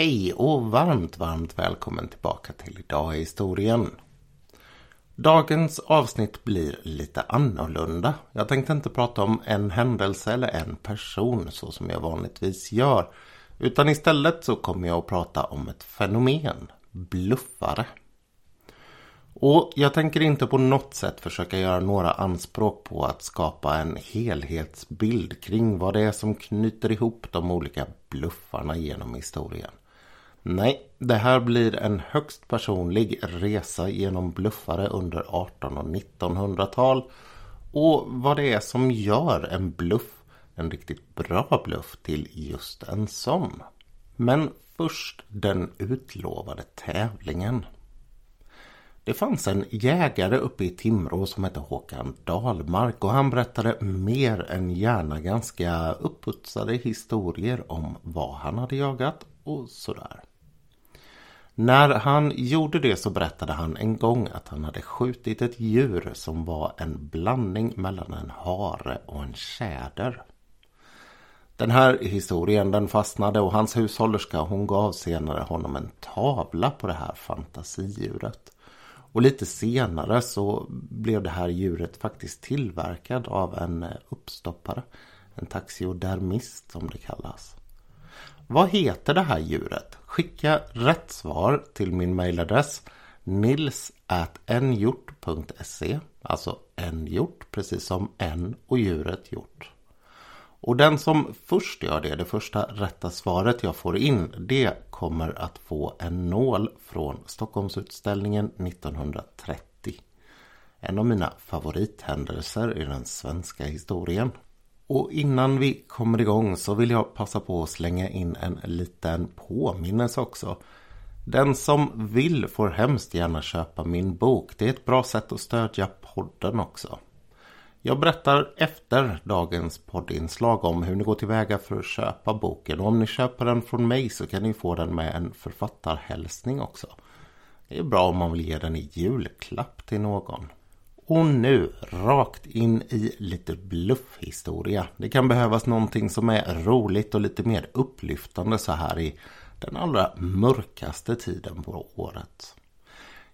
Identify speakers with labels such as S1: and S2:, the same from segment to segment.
S1: Hej och varmt, varmt välkommen tillbaka till Idag i historien. Dagens avsnitt blir lite annorlunda. Jag tänkte inte prata om en händelse eller en person så som jag vanligtvis gör. Utan istället så kommer jag att prata om ett fenomen. Bluffare. Och jag tänker inte på något sätt försöka göra några anspråk på att skapa en helhetsbild kring vad det är som knyter ihop de olika bluffarna genom historien. Nej, det här blir en högst personlig resa genom bluffare under 18 och 1900-tal och vad det är som gör en bluff, en riktigt bra bluff till just en sån. Men först den utlovade tävlingen. Det fanns en jägare uppe i Timrå som hette Håkan Dalmark och han berättade mer än gärna ganska upputsade historier om vad han hade jagat och sådär. När han gjorde det så berättade han en gång att han hade skjutit ett djur som var en blandning mellan en hare och en tjäder. Den här historien den fastnade och hans hushållerska hon gav senare honom en tavla på det här fantasidjuret. Och lite senare så blev det här djuret faktiskt tillverkad av en uppstoppare. En taxiodermist som det kallas. Vad heter det här djuret? Skicka rätt svar till min mailadress nils.nhjort.se Alltså en hjort precis som en och djuret hjort. Och den som först gör det, det första rätta svaret jag får in, det kommer att få en nål från Stockholmsutställningen 1930. En av mina favorithändelser i den svenska historien. Och innan vi kommer igång så vill jag passa på att slänga in en liten påminnelse också. Den som vill får hemskt gärna köpa min bok. Det är ett bra sätt att stödja podden också. Jag berättar efter dagens poddinslag om hur ni går tillväga för att köpa boken. Och om ni köper den från mig så kan ni få den med en författarhälsning också. Det är bra om man vill ge den i julklapp till någon. Och nu rakt in i lite bluffhistoria. Det kan behövas någonting som är roligt och lite mer upplyftande så här i den allra mörkaste tiden på året.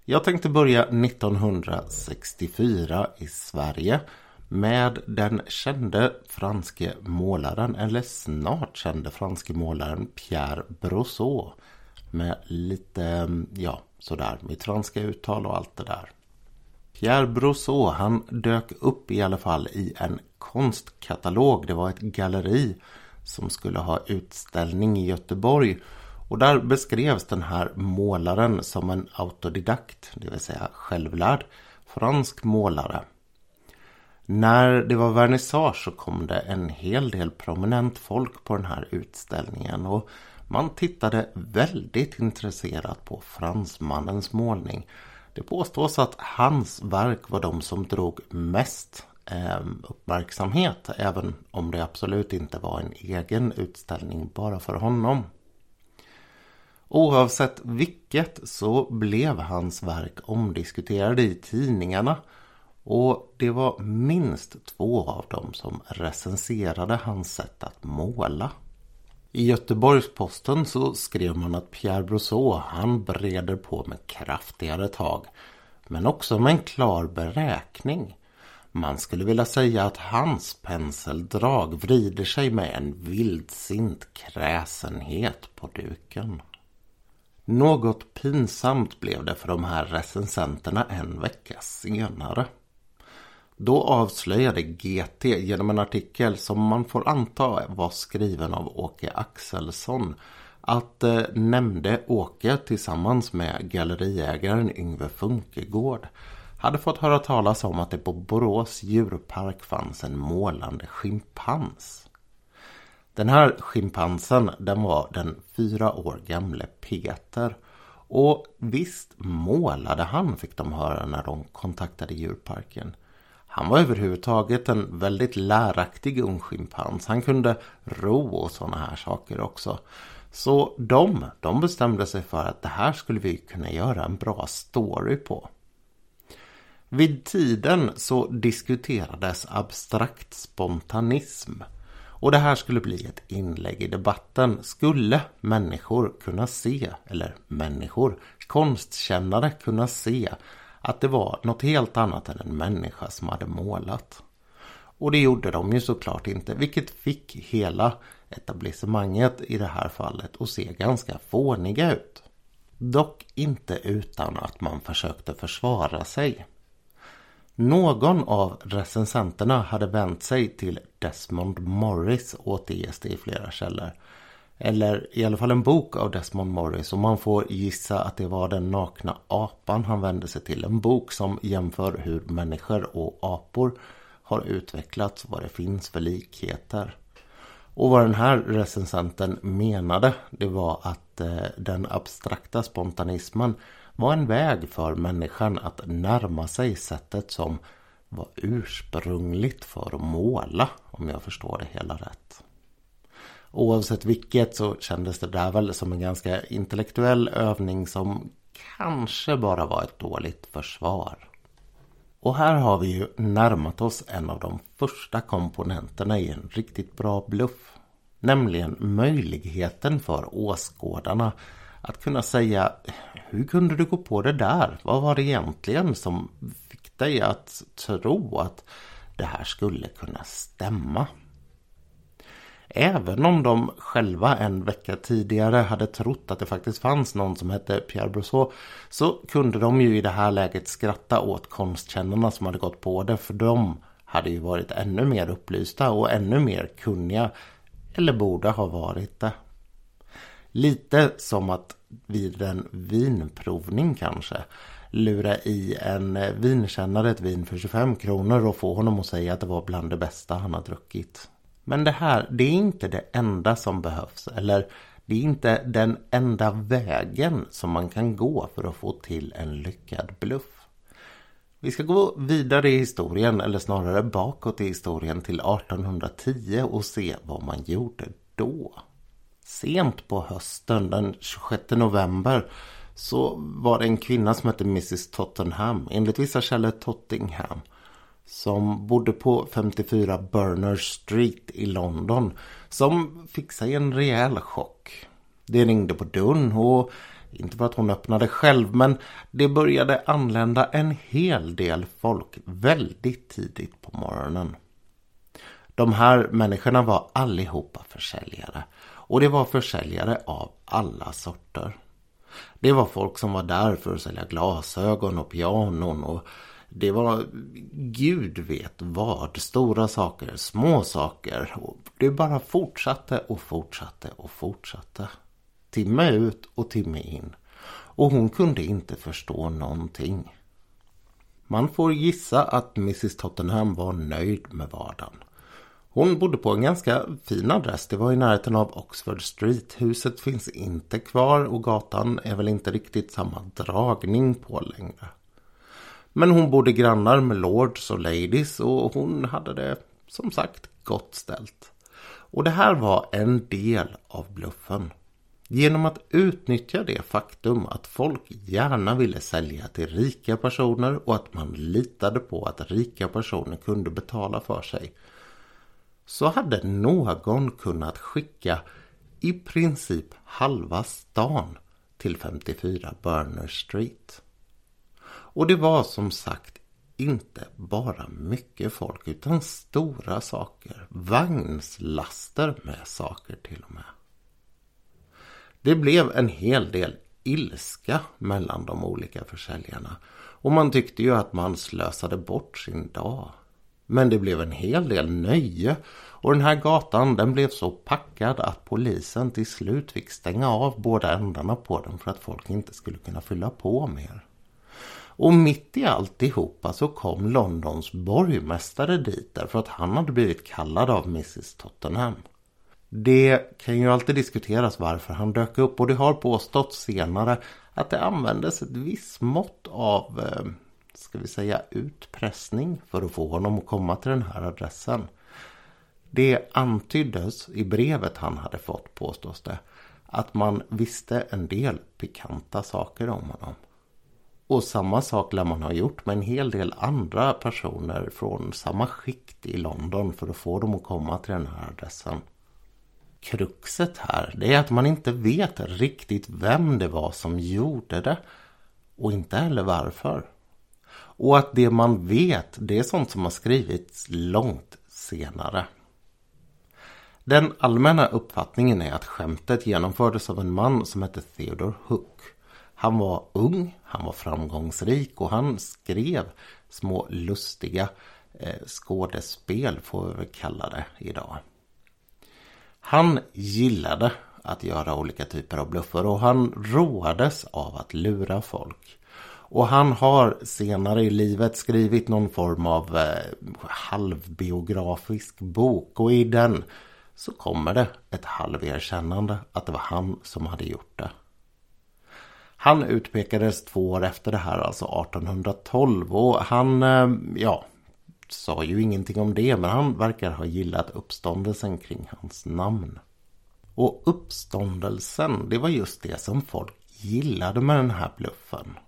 S1: Jag tänkte börja 1964 i Sverige med den kände franske målaren, eller snart kände franske målaren Pierre Brosseau. Med lite, ja, sådär, mitt franska uttal och allt det där. Pierre Brosseau, han dök upp i alla fall i en konstkatalog. Det var ett galleri som skulle ha utställning i Göteborg. Och där beskrevs den här målaren som en autodidakt, det vill säga självlärd fransk målare. När det var vernissage så kom det en hel del prominent folk på den här utställningen och man tittade väldigt intresserat på fransmannens målning. Det påstås att hans verk var de som drog mest ehm, uppmärksamhet även om det absolut inte var en egen utställning bara för honom. Oavsett vilket så blev hans verk omdiskuterade i tidningarna och det var minst två av dem som recenserade hans sätt att måla. I Göteborgs-Posten så skrev man att Pierre Brosseau han breder på med kraftigare tag. Men också med en klar beräkning. Man skulle vilja säga att hans penseldrag vrider sig med en vildsint kräsenhet på duken. Något pinsamt blev det för de här recensenterna en vecka senare. Då avslöjade GT genom en artikel som man får anta var skriven av Åke Axelsson att eh, nämnde Åke tillsammans med galleriägaren Yngve Funkegård hade fått höra talas om att det på Borås djurpark fanns en målande schimpans. Den här schimpansen den var den fyra år gamle Peter och visst målade han fick de höra när de kontaktade djurparken. Han var överhuvudtaget en väldigt läraktig ung schimpans. Han kunde ro och sådana här saker också. Så de, de bestämde sig för att det här skulle vi kunna göra en bra story på. Vid tiden så diskuterades abstrakt spontanism. Och det här skulle bli ett inlägg i debatten. Skulle människor kunna se, eller människor, konstkännare kunna se att det var något helt annat än en människa som hade målat? Och det gjorde de ju såklart inte, vilket fick hela etablissemanget i det här fallet att se ganska fåniga ut. Dock inte utan att man försökte försvara sig. Någon av recensenterna hade vänt sig till Desmond Morris återges det i flera källor. Eller i alla fall en bok av Desmond Morris och man får gissa att det var den nakna apan han vände sig till. En bok som jämför hur människor och apor har utvecklats och vad det finns för likheter. Och vad den här recensenten menade det var att eh, den abstrakta spontanismen var en väg för människan att närma sig sättet som var ursprungligt för att måla om jag förstår det hela rätt. Oavsett vilket så kändes det där väl som en ganska intellektuell övning som kanske bara var ett dåligt försvar. Och här har vi ju närmat oss en av de första komponenterna i en riktigt bra bluff. Nämligen möjligheten för åskådarna att kunna säga Hur kunde du gå på det där? Vad var det egentligen som fick dig att tro att det här skulle kunna stämma? Även om de själva en vecka tidigare hade trott att det faktiskt fanns någon som hette Pierre Brousseau så kunde de ju i det här läget skratta åt konstkännarna som hade gått på det för de hade ju varit ännu mer upplysta och ännu mer kunniga eller borde ha varit det. Lite som att vid en vinprovning kanske lura i en vinkännare ett vin för 25 kronor och få honom att säga att det var bland det bästa han har druckit. Men det här, det är inte det enda som behövs. Eller det är inte den enda vägen som man kan gå för att få till en lyckad bluff. Vi ska gå vidare i historien, eller snarare bakåt i historien till 1810 och se vad man gjorde då. Sent på hösten, den 26 november, så var det en kvinna som hette Mrs Tottenham, enligt vissa källor Tottingham som bodde på 54 Burner Street i London som fick sig en rejäl chock. Det ringde på dörren och inte för att hon öppnade själv men det började anlända en hel del folk väldigt tidigt på morgonen. De här människorna var allihopa försäljare och det var försäljare av alla sorter. Det var folk som var där för att sälja glasögon och pianon och det var gud vet vad. Stora saker, små saker. Och det bara fortsatte och fortsatte och fortsatte. Timme ut och timme in. Och hon kunde inte förstå någonting. Man får gissa att Mrs Tottenham var nöjd med vardagen. Hon bodde på en ganska fin adress. Det var i närheten av Oxford Street. Huset finns inte kvar och gatan är väl inte riktigt samma dragning på längre. Men hon bodde grannar med lords och ladies och hon hade det som sagt gott ställt. Och det här var en del av bluffen. Genom att utnyttja det faktum att folk gärna ville sälja till rika personer och att man litade på att rika personer kunde betala för sig. Så hade någon kunnat skicka i princip halva stan till 54 Burner Street. Och det var som sagt inte bara mycket folk utan stora saker. Vagnslaster med saker till och med. Det blev en hel del ilska mellan de olika försäljarna. Och man tyckte ju att man slösade bort sin dag. Men det blev en hel del nöje och den här gatan den blev så packad att polisen till slut fick stänga av båda ändarna på den för att folk inte skulle kunna fylla på mer. Och mitt i alltihopa så kom Londons borgmästare dit därför att han hade blivit kallad av Mrs Tottenham. Det kan ju alltid diskuteras varför han dök upp och det har påståtts senare att det användes ett visst mått av, eh, ska vi säga, utpressning för att få honom att komma till den här adressen. Det antyddes i brevet han hade fått påstås det att man visste en del pikanta saker om honom. Och samma sak lär man ha gjort med en hel del andra personer från samma skikt i London för att få dem att komma till den här adressen. Kruxet här, det är att man inte vet riktigt vem det var som gjorde det och inte heller varför. Och att det man vet, det är sånt som har skrivits långt senare. Den allmänna uppfattningen är att skämtet genomfördes av en man som hette Theodore Hook. Han var ung, han var framgångsrik och han skrev små lustiga eh, skådespel får vi väl kalla det idag. Han gillade att göra olika typer av bluffer och han roades av att lura folk. Och han har senare i livet skrivit någon form av eh, halvbiografisk bok och i den så kommer det ett halverkännande att det var han som hade gjort det. Han utpekades två år efter det här, alltså 1812 och han, eh, ja, sa ju ingenting om det men han verkar ha gillat uppståndelsen kring hans namn. Och uppståndelsen, det var just det som folk gillade med den här bluffen.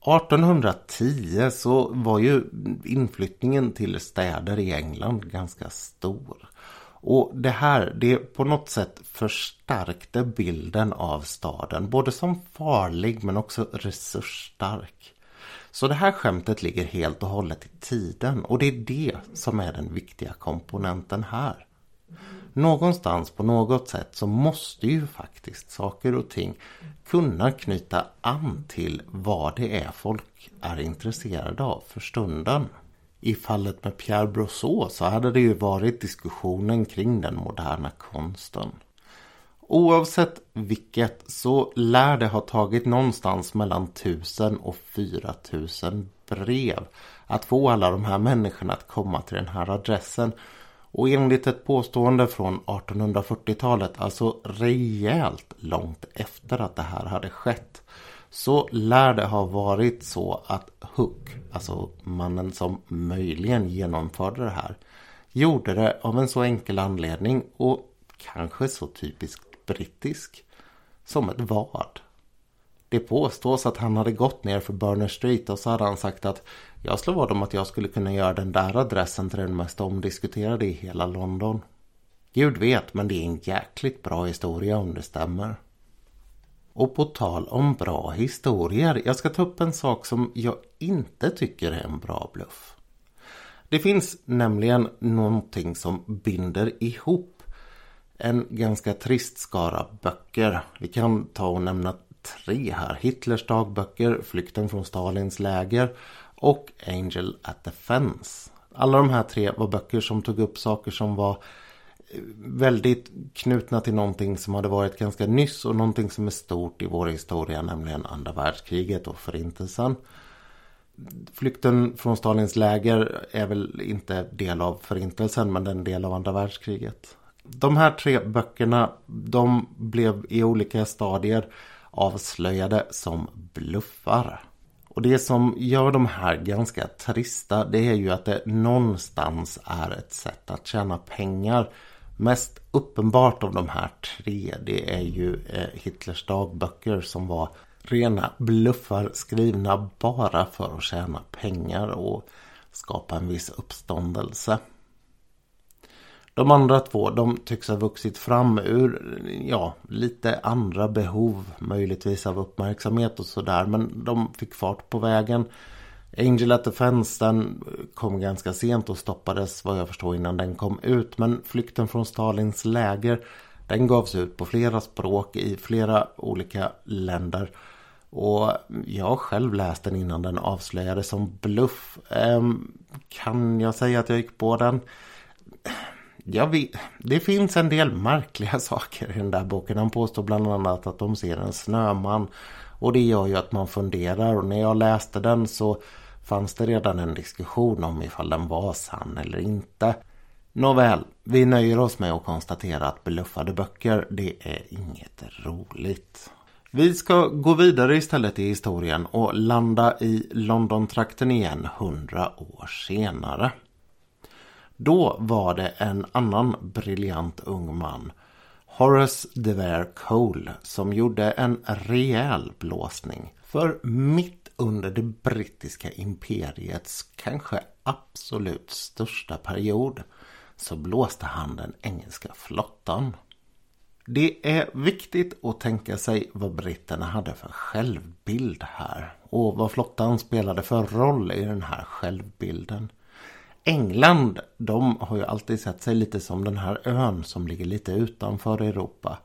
S1: 1810 så var ju inflyttningen till städer i England ganska stor. Och det här, det på något sätt förstärkte bilden av staden, både som farlig men också resursstark. Så det här skämtet ligger helt och hållet i tiden och det är det som är den viktiga komponenten här. Någonstans på något sätt så måste ju faktiskt saker och ting kunna knyta an till vad det är folk är intresserade av för stunden. I fallet med Pierre Brosseau så hade det ju varit diskussionen kring den moderna konsten. Oavsett vilket så lär det ha tagit någonstans mellan 1000 och fyra tusen brev att få alla de här människorna att komma till den här adressen. Och enligt ett påstående från 1840-talet, alltså rejält långt efter att det här hade skett, så lär det ha varit så att Hook, alltså mannen som möjligen genomförde det här, gjorde det av en så enkel anledning och kanske så typiskt brittisk som ett vad. Det påstås att han hade gått ner för Burner Street och så hade han sagt att jag slår vad om att jag skulle kunna göra den där adressen till den mest omdiskuterade i hela London. Gud vet, men det är en jäkligt bra historia om det stämmer. Och på tal om bra historier, jag ska ta upp en sak som jag inte tycker är en bra bluff. Det finns nämligen någonting som binder ihop en ganska trist skara böcker. Vi kan ta och nämna tre här. Hitlers dagböcker, Flykten från Stalins läger och Angel at the Fence. Alla de här tre var böcker som tog upp saker som var väldigt knutna till någonting som hade varit ganska nyss och någonting som är stort i vår historia, nämligen andra världskriget och förintelsen. Flykten från Stalins läger är väl inte del av förintelsen men den del av andra världskriget. De här tre böckerna de blev i olika stadier avslöjade som bluffar. Och det som gör de här ganska trista det är ju att det någonstans är ett sätt att tjäna pengar Mest uppenbart av de här tre det är ju eh, Hitlers dagböcker som var rena bluffar skrivna bara för att tjäna pengar och skapa en viss uppståndelse. De andra två de tycks ha vuxit fram ur ja, lite andra behov möjligtvis av uppmärksamhet och sådär men de fick fart på vägen. Angel at the Fence den kom ganska sent och stoppades vad jag förstår innan den kom ut. Men Flykten från Stalins läger den gavs ut på flera språk i flera olika länder. Och jag själv läste den innan den avslöjades som bluff. Ehm, kan jag säga att jag gick på den? Jag vet, det finns en del märkliga saker i den där boken. Han påstår bland annat att de ser en snöman. Och det gör ju att man funderar och när jag läste den så fanns det redan en diskussion om ifall den var sann eller inte. Nåväl, vi nöjer oss med att konstatera att beluffade böcker, det är inget roligt. Vi ska gå vidare istället i historien och landa i Londontrakten igen hundra år senare. Då var det en annan briljant ung man Horace de Vere Cole som gjorde en rejäl blåsning. För mitt under det brittiska imperiets kanske absolut största period så blåste han den engelska flottan. Det är viktigt att tänka sig vad britterna hade för självbild här och vad flottan spelade för roll i den här självbilden. England, de har ju alltid sett sig lite som den här ön som ligger lite utanför Europa.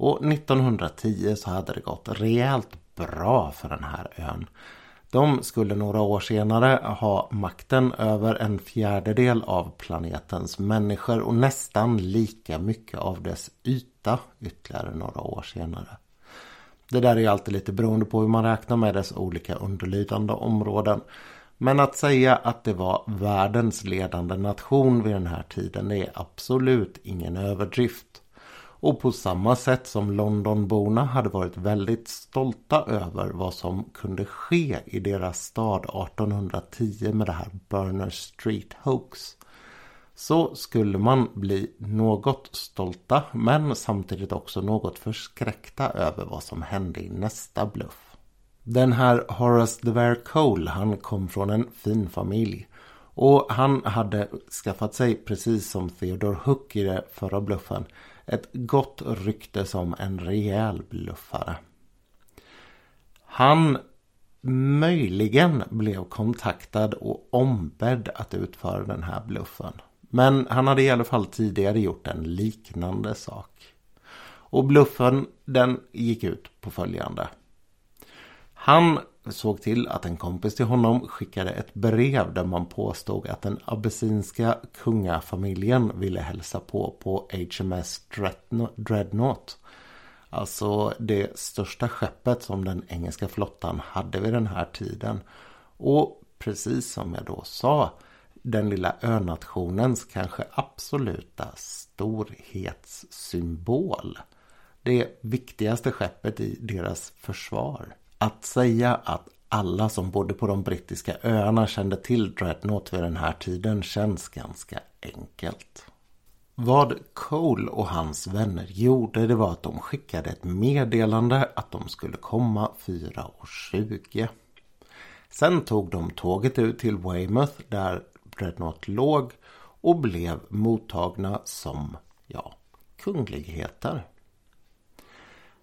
S1: Och 1910 så hade det gått rejält bra för den här ön. De skulle några år senare ha makten över en fjärdedel av planetens människor och nästan lika mycket av dess yta ytterligare några år senare. Det där är alltid lite beroende på hur man räknar med dess olika underlydande områden. Men att säga att det var världens ledande nation vid den här tiden är absolut ingen överdrift. Och på samma sätt som Londonborna hade varit väldigt stolta över vad som kunde ske i deras stad 1810 med det här Burner Street Hoax. Så skulle man bli något stolta men samtidigt också något förskräckta över vad som hände i nästa bluff. Den här Horace de Vere Cole han kom från en fin familj. Och han hade skaffat sig, precis som Theodore Hook i den förra bluffen, ett gott rykte som en rejäl bluffare. Han möjligen blev kontaktad och ombedd att utföra den här bluffen. Men han hade i alla fall tidigare gjort en liknande sak. Och bluffen den gick ut på följande. Han såg till att en kompis till honom skickade ett brev där man påstod att den abessinska kungafamiljen ville hälsa på på HMS Dreadnought. Alltså det största skeppet som den engelska flottan hade vid den här tiden. Och precis som jag då sa, den lilla önationens kanske absoluta storhetssymbol. Det viktigaste skeppet i deras försvar. Att säga att alla som bodde på de brittiska öarna kände till Dreadnought vid den här tiden känns ganska enkelt. Vad Cole och hans vänner gjorde det var att de skickade ett meddelande att de skulle komma 4.20. Sen tog de tåget ut till Weymouth där Dreadnought låg och blev mottagna som, ja, kungligheter.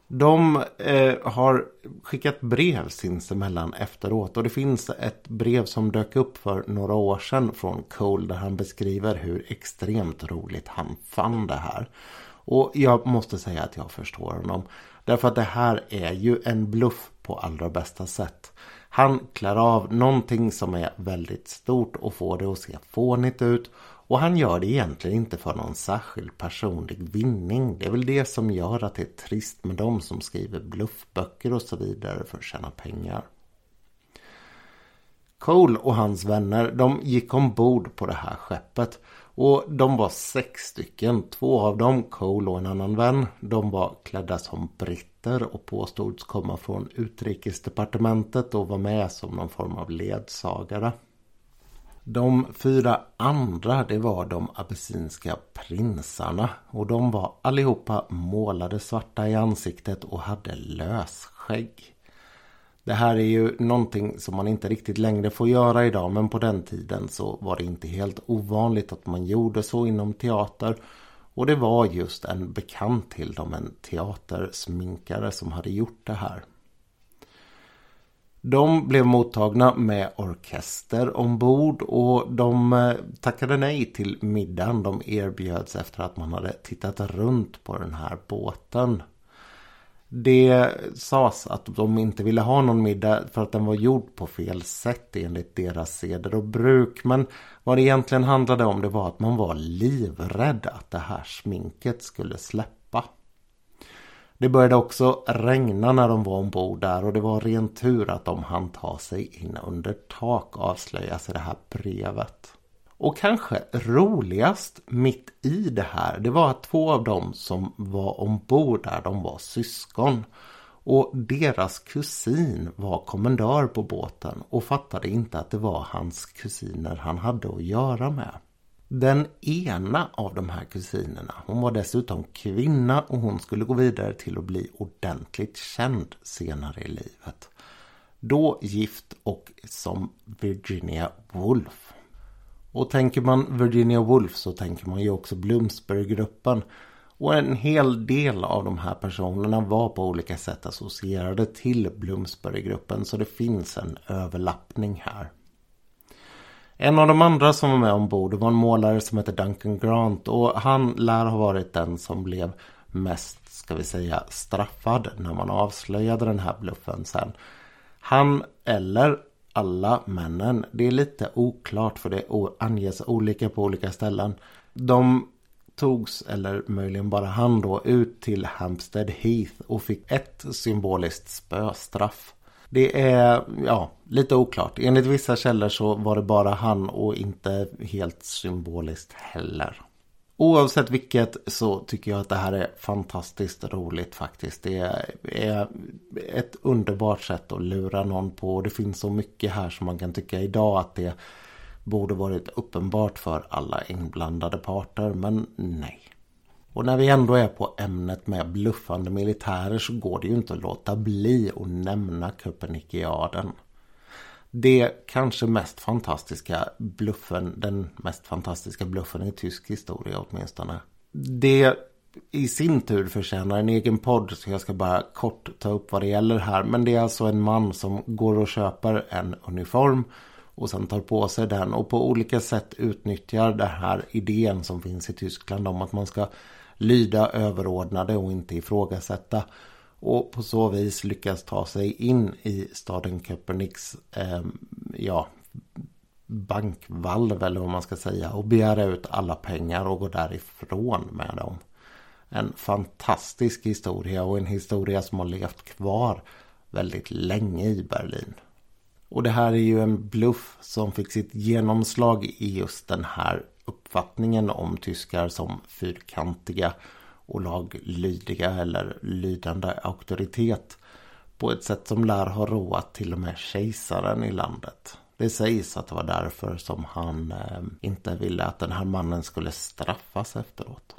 S1: De eh, har skickat brev sinsemellan efteråt och det finns ett brev som dök upp för några år sedan från Cole där han beskriver hur extremt roligt han fann det här. Och jag måste säga att jag förstår honom. Därför att det här är ju en bluff på allra bästa sätt. Han klär av någonting som är väldigt stort och får det att se fånigt ut och han gör det egentligen inte för någon särskild personlig vinning. Det är väl det som gör att det är trist med de som skriver bluffböcker och så vidare för att tjäna pengar. Cole och hans vänner de gick ombord på det här skeppet. Och de var sex stycken. Två av dem, Cole och en annan vän, de var klädda som britter och påstods komma från utrikesdepartementet och var med som någon form av ledsagare. De fyra andra det var de abessinska prinsarna och de var allihopa målade svarta i ansiktet och hade lösskägg. Det här är ju någonting som man inte riktigt längre får göra idag men på den tiden så var det inte helt ovanligt att man gjorde så inom teater. Och det var just en bekant till dem, en teatersminkare som hade gjort det här. De blev mottagna med orkester ombord och de eh, tackade nej till middagen de erbjöds efter att man hade tittat runt på den här båten. Det sades att de inte ville ha någon middag för att den var gjord på fel sätt enligt deras seder och bruk. Men vad det egentligen handlade om det var att man var livrädd att det här sminket skulle släppa. Det började också regna när de var ombord där och det var ren tur att de hann ta sig in under tak avslöjas i det här brevet. Och kanske roligast mitt i det här, det var att två av dem som var ombord där, de var syskon. Och deras kusin var kommendör på båten och fattade inte att det var hans kusiner han hade att göra med. Den ena av de här kusinerna, hon var dessutom kvinna och hon skulle gå vidare till att bli ordentligt känd senare i livet. Då gift och som Virginia Woolf. Och tänker man Virginia Woolf så tänker man ju också Bloomsbury-gruppen. Och en hel del av de här personerna var på olika sätt associerade till Bloomsbury-gruppen så det finns en överlappning här. En av de andra som var med ombord var en målare som hette Duncan Grant och han lär ha varit den som blev mest, ska vi säga, straffad när man avslöjade den här bluffen sen. Han eller alla männen, det är lite oklart för det anges olika på olika ställen. De togs, eller möjligen bara han då, ut till Hampstead Heath och fick ett symboliskt spöstraff. Det är ja, lite oklart. Enligt vissa källor så var det bara han och inte helt symboliskt heller. Oavsett vilket så tycker jag att det här är fantastiskt roligt faktiskt. Det är ett underbart sätt att lura någon på. Det finns så mycket här som man kan tycka idag att det borde varit uppenbart för alla inblandade parter. Men nej. Och när vi ändå är på ämnet med bluffande militärer så går det ju inte att låta bli att nämna Köpenikiaden. Det kanske mest fantastiska bluffen, den mest fantastiska bluffen i tysk historia åtminstone. Det i sin tur förtjänar en egen podd så jag ska bara kort ta upp vad det gäller här. Men det är alltså en man som går och köper en uniform och sen tar på sig den och på olika sätt utnyttjar den här idén som finns i Tyskland om att man ska lyda överordnade och inte ifrågasätta. Och på så vis lyckas ta sig in i staden Köpeniks eh, ja, bankvalv eller vad man ska säga och begära ut alla pengar och gå därifrån med dem. En fantastisk historia och en historia som har levt kvar väldigt länge i Berlin. Och det här är ju en bluff som fick sitt genomslag i just den här uppfattningen om tyskar som fyrkantiga och laglydiga eller lydande auktoritet på ett sätt som lär ha roat till och med kejsaren i landet. Det sägs att det var därför som han eh, inte ville att den här mannen skulle straffas efteråt.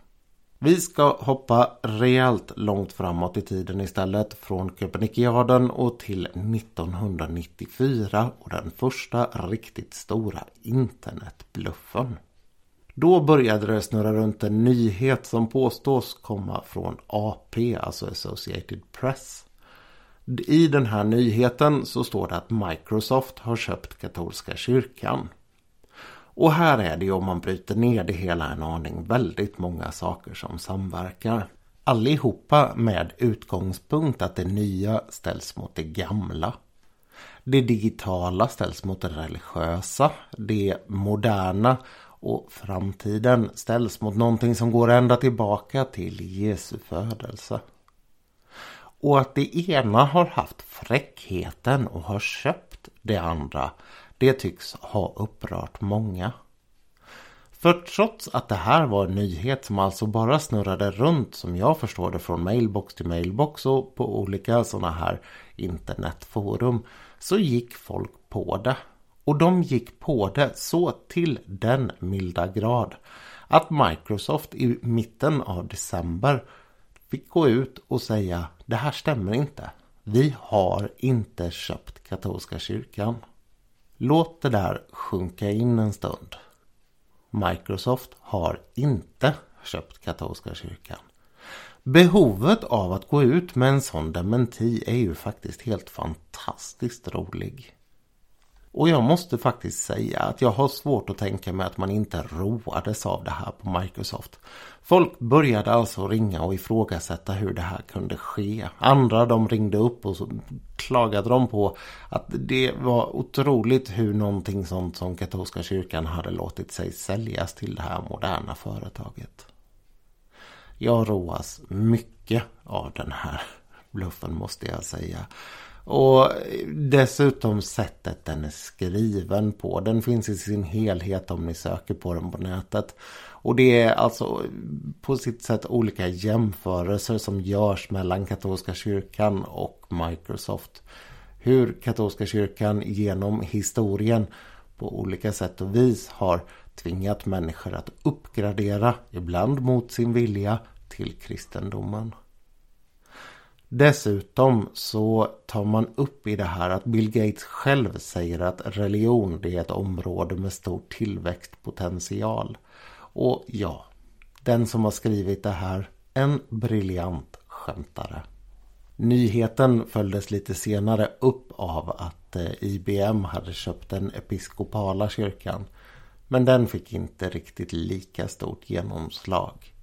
S1: Vi ska hoppa rejält långt framåt i tiden istället från Köpenikiaden och till 1994 och den första riktigt stora internetbluffen. Då började det snurra runt en nyhet som påstås komma från AP, alltså Associated Press. I den här nyheten så står det att Microsoft har köpt katolska kyrkan. Och här är det ju om man bryter ner det hela en aning väldigt många saker som samverkar. Allihopa med utgångspunkt att det nya ställs mot det gamla. Det digitala ställs mot det religiösa. Det moderna och framtiden ställs mot någonting som går ända tillbaka till Jesu födelse. Och att det ena har haft fräckheten och har köpt det andra, det tycks ha upprört många. För trots att det här var en nyhet som alltså bara snurrade runt som jag förstår det från mailbox till mailbox och på olika sådana här internetforum så gick folk på det. Och de gick på det så till den milda grad att Microsoft i mitten av december fick gå ut och säga det här stämmer inte. Vi har inte köpt katolska kyrkan. Låt det där sjunka in en stund. Microsoft har inte köpt katolska kyrkan. Behovet av att gå ut med en sån dementi är ju faktiskt helt fantastiskt rolig. Och jag måste faktiskt säga att jag har svårt att tänka mig att man inte roades av det här på Microsoft. Folk började alltså ringa och ifrågasätta hur det här kunde ske. Andra de ringde upp och så klagade de på att det var otroligt hur någonting sånt som katolska kyrkan hade låtit sig säljas till det här moderna företaget. Jag roas mycket av den här bluffen måste jag säga. Och dessutom sättet den är skriven på. Den finns i sin helhet om ni söker på den på nätet. Och det är alltså på sitt sätt olika jämförelser som görs mellan katolska kyrkan och Microsoft. Hur katolska kyrkan genom historien på olika sätt och vis har tvingat människor att uppgradera, ibland mot sin vilja, till kristendomen. Dessutom så tar man upp i det här att Bill Gates själv säger att religion det är ett område med stor tillväxtpotential. Och ja, den som har skrivit det här, en briljant skämtare. Nyheten följdes lite senare upp av att eh, IBM hade köpt den episkopala kyrkan. Men den fick inte riktigt lika stort genomslag.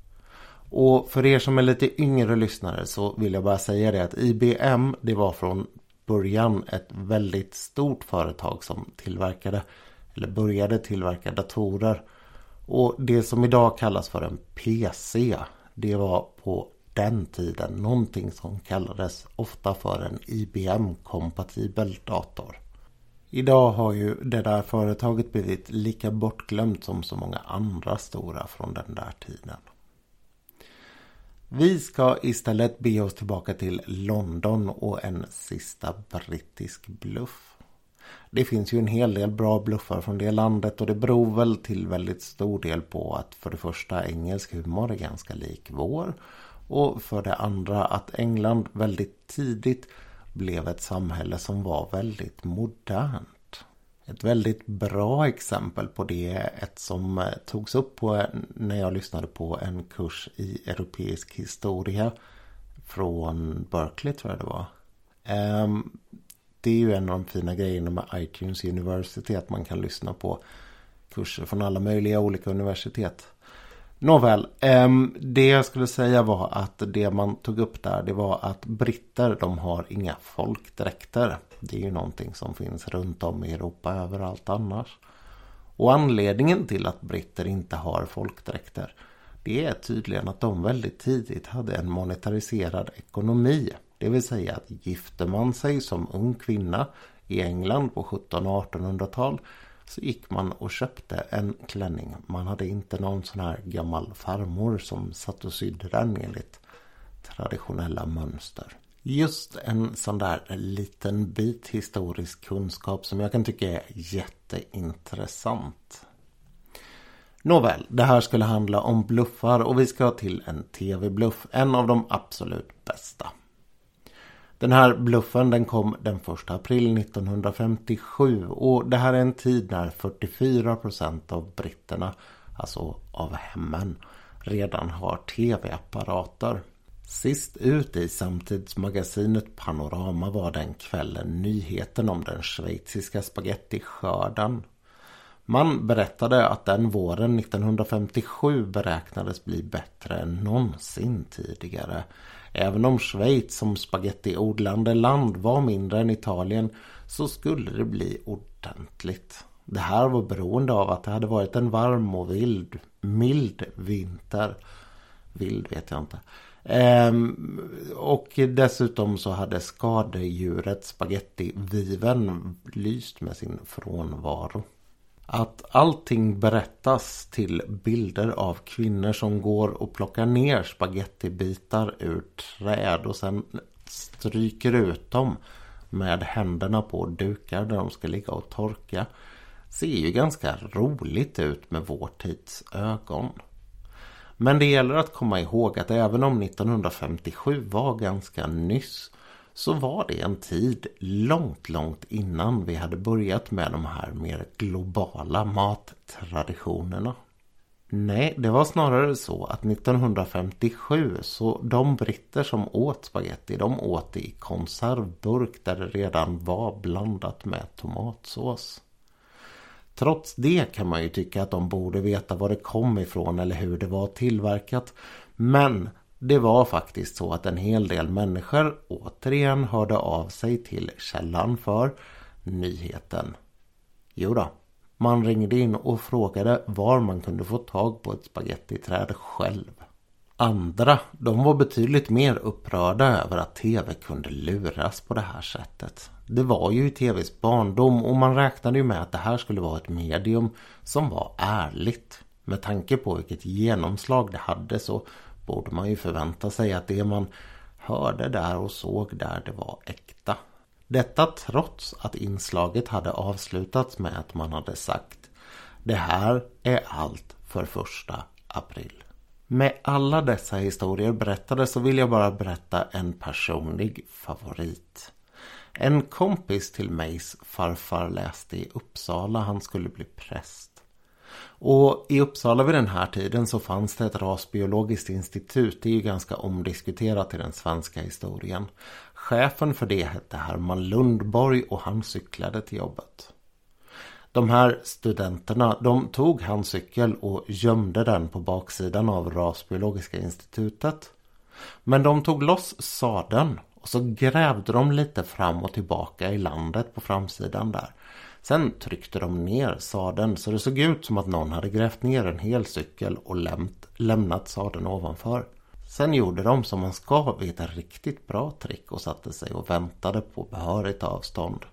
S1: Och för er som är lite yngre lyssnare så vill jag bara säga det att IBM det var från början ett väldigt stort företag som tillverkade eller började tillverka datorer. Och det som idag kallas för en PC det var på den tiden någonting som kallades ofta för en IBM-kompatibel dator. Idag har ju det där företaget blivit lika bortglömt som så många andra stora från den där tiden. Vi ska istället be oss tillbaka till London och en sista brittisk bluff. Det finns ju en hel del bra bluffar från det landet och det beror väl till väldigt stor del på att för det första engelsk humor är ganska lik vår och för det andra att England väldigt tidigt blev ett samhälle som var väldigt modernt. Ett väldigt bra exempel på det är ett som eh, togs upp på eh, när jag lyssnade på en kurs i europeisk historia från Berkeley tror jag det var. Ehm, det är ju en av de fina grejerna med iTunes University att man kan lyssna på kurser från alla möjliga olika universitet. Nåväl, ehm, det jag skulle säga var att det man tog upp där det var att britter de har inga folkdräkter. Det är ju någonting som finns runt om i Europa överallt annars. Och anledningen till att britter inte har folkdräkter det är tydligen att de väldigt tidigt hade en monetariserad ekonomi. Det vill säga att gifte man sig som ung kvinna i England på 1700 och 1800-tal så gick man och köpte en klänning. Man hade inte någon sån här gammal farmor som satt och sydde den enligt traditionella mönster. Just en sån där liten bit historisk kunskap som jag kan tycka är jätteintressant. Nåväl, det här skulle handla om bluffar och vi ska till en tv-bluff. En av de absolut bästa. Den här bluffen den kom den 1 april 1957 och det här är en tid när 44% av britterna, alltså av hemmen, redan har tv-apparater. Sist ut i samtidsmagasinet Panorama var den kvällen nyheten om den schweiziska spagettiskörden. Man berättade att den våren 1957 beräknades bli bättre än någonsin tidigare. Även om Schweiz som spagettiodlande land var mindre än Italien så skulle det bli ordentligt. Det här var beroende av att det hade varit en varm och vild, mild vinter. Vild vet jag inte. Ehm, och dessutom så hade skadedjuret spagettiviven lyst med sin frånvaro. Att allting berättas till bilder av kvinnor som går och plockar ner spagettibitar ur träd och sen stryker ut dem med händerna på dukar där de ska ligga och torka. Ser ju ganska roligt ut med vår tids ögon. Men det gäller att komma ihåg att även om 1957 var ganska nyss så var det en tid långt, långt innan vi hade börjat med de här mer globala mattraditionerna. Nej, det var snarare så att 1957 så de britter som åt spaghetti de åt det i konservburk där det redan var blandat med tomatsås. Trots det kan man ju tycka att de borde veta var det kom ifrån eller hur det var tillverkat. Men det var faktiskt så att en hel del människor återigen hörde av sig till källan för nyheten. Jo då, man ringde in och frågade var man kunde få tag på ett spagettiträd själv. Andra, de var betydligt mer upprörda över att tv kunde luras på det här sättet. Det var ju i tvs barndom och man räknade ju med att det här skulle vara ett medium som var ärligt. Med tanke på vilket genomslag det hade så borde man ju förvänta sig att det man hörde där och såg där det var äkta. Detta trots att inslaget hade avslutats med att man hade sagt Det här är allt för första april. Med alla dessa historier berättade så vill jag bara berätta en personlig favorit. En kompis till mejs farfar läste i Uppsala, han skulle bli präst. Och i Uppsala vid den här tiden så fanns det ett rasbiologiskt institut. Det är ju ganska omdiskuterat i den svenska historien. Chefen för det hette Herman Lundborg och han cyklade till jobbet. De här studenterna de tog hans cykel och gömde den på baksidan av Rasbiologiska institutet. Men de tog loss sadeln och så grävde de lite fram och tillbaka i landet på framsidan där. Sen tryckte de ner sadeln så det såg ut som att någon hade grävt ner en hel cykel och lämt, lämnat sadeln ovanför. Sen gjorde de som man ska vid ett riktigt bra trick och satte sig och väntade på behörigt avstånd.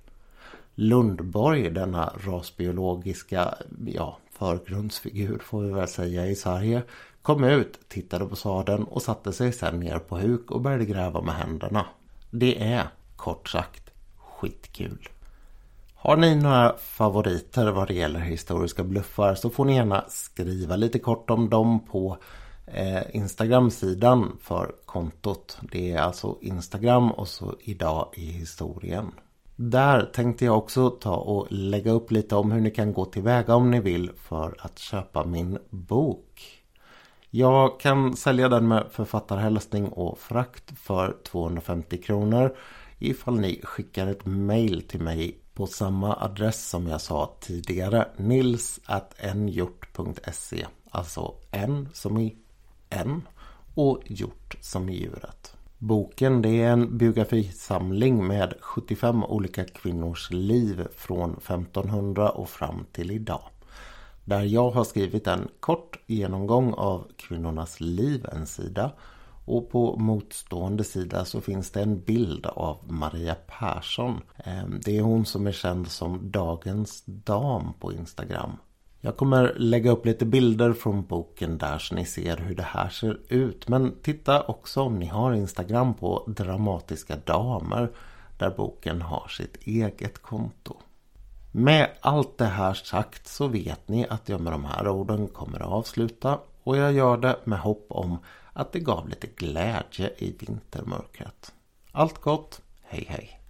S1: Lundborg, denna rasbiologiska ja, förgrundsfigur får vi väl säga i Sverige, kom ut, tittade på sadeln och satte sig sen ner på huk och började gräva med händerna. Det är, kort sagt, skitkul. Har ni några favoriter vad det gäller historiska bluffar så får ni gärna skriva lite kort om dem på eh, Instagram-sidan för kontot. Det är alltså Instagram och så idag i historien. Där tänkte jag också ta och lägga upp lite om hur ni kan gå tillväga om ni vill för att köpa min bok. Jag kan sälja den med författarhälsning och frakt för 250 kronor ifall ni skickar ett mail till mig på samma adress som jag sa tidigare nils.nhjort.se Alltså n som i en och hjort som i djuret. Boken det är en biografisamling med 75 olika kvinnors liv från 1500 och fram till idag. Där jag har skrivit en kort genomgång av kvinnornas liv en sida och på motstående sida så finns det en bild av Maria Persson. Ehm, det är hon som är känd som Dagens Dam på Instagram. Jag kommer lägga upp lite bilder från boken där så ni ser hur det här ser ut. Men titta också om ni har Instagram på Dramatiska Damer där boken har sitt eget konto. Med allt det här sagt så vet ni att jag med de här orden kommer att avsluta och jag gör det med hopp om att det gav lite glädje i vintermörkret. Allt gott, hej hej!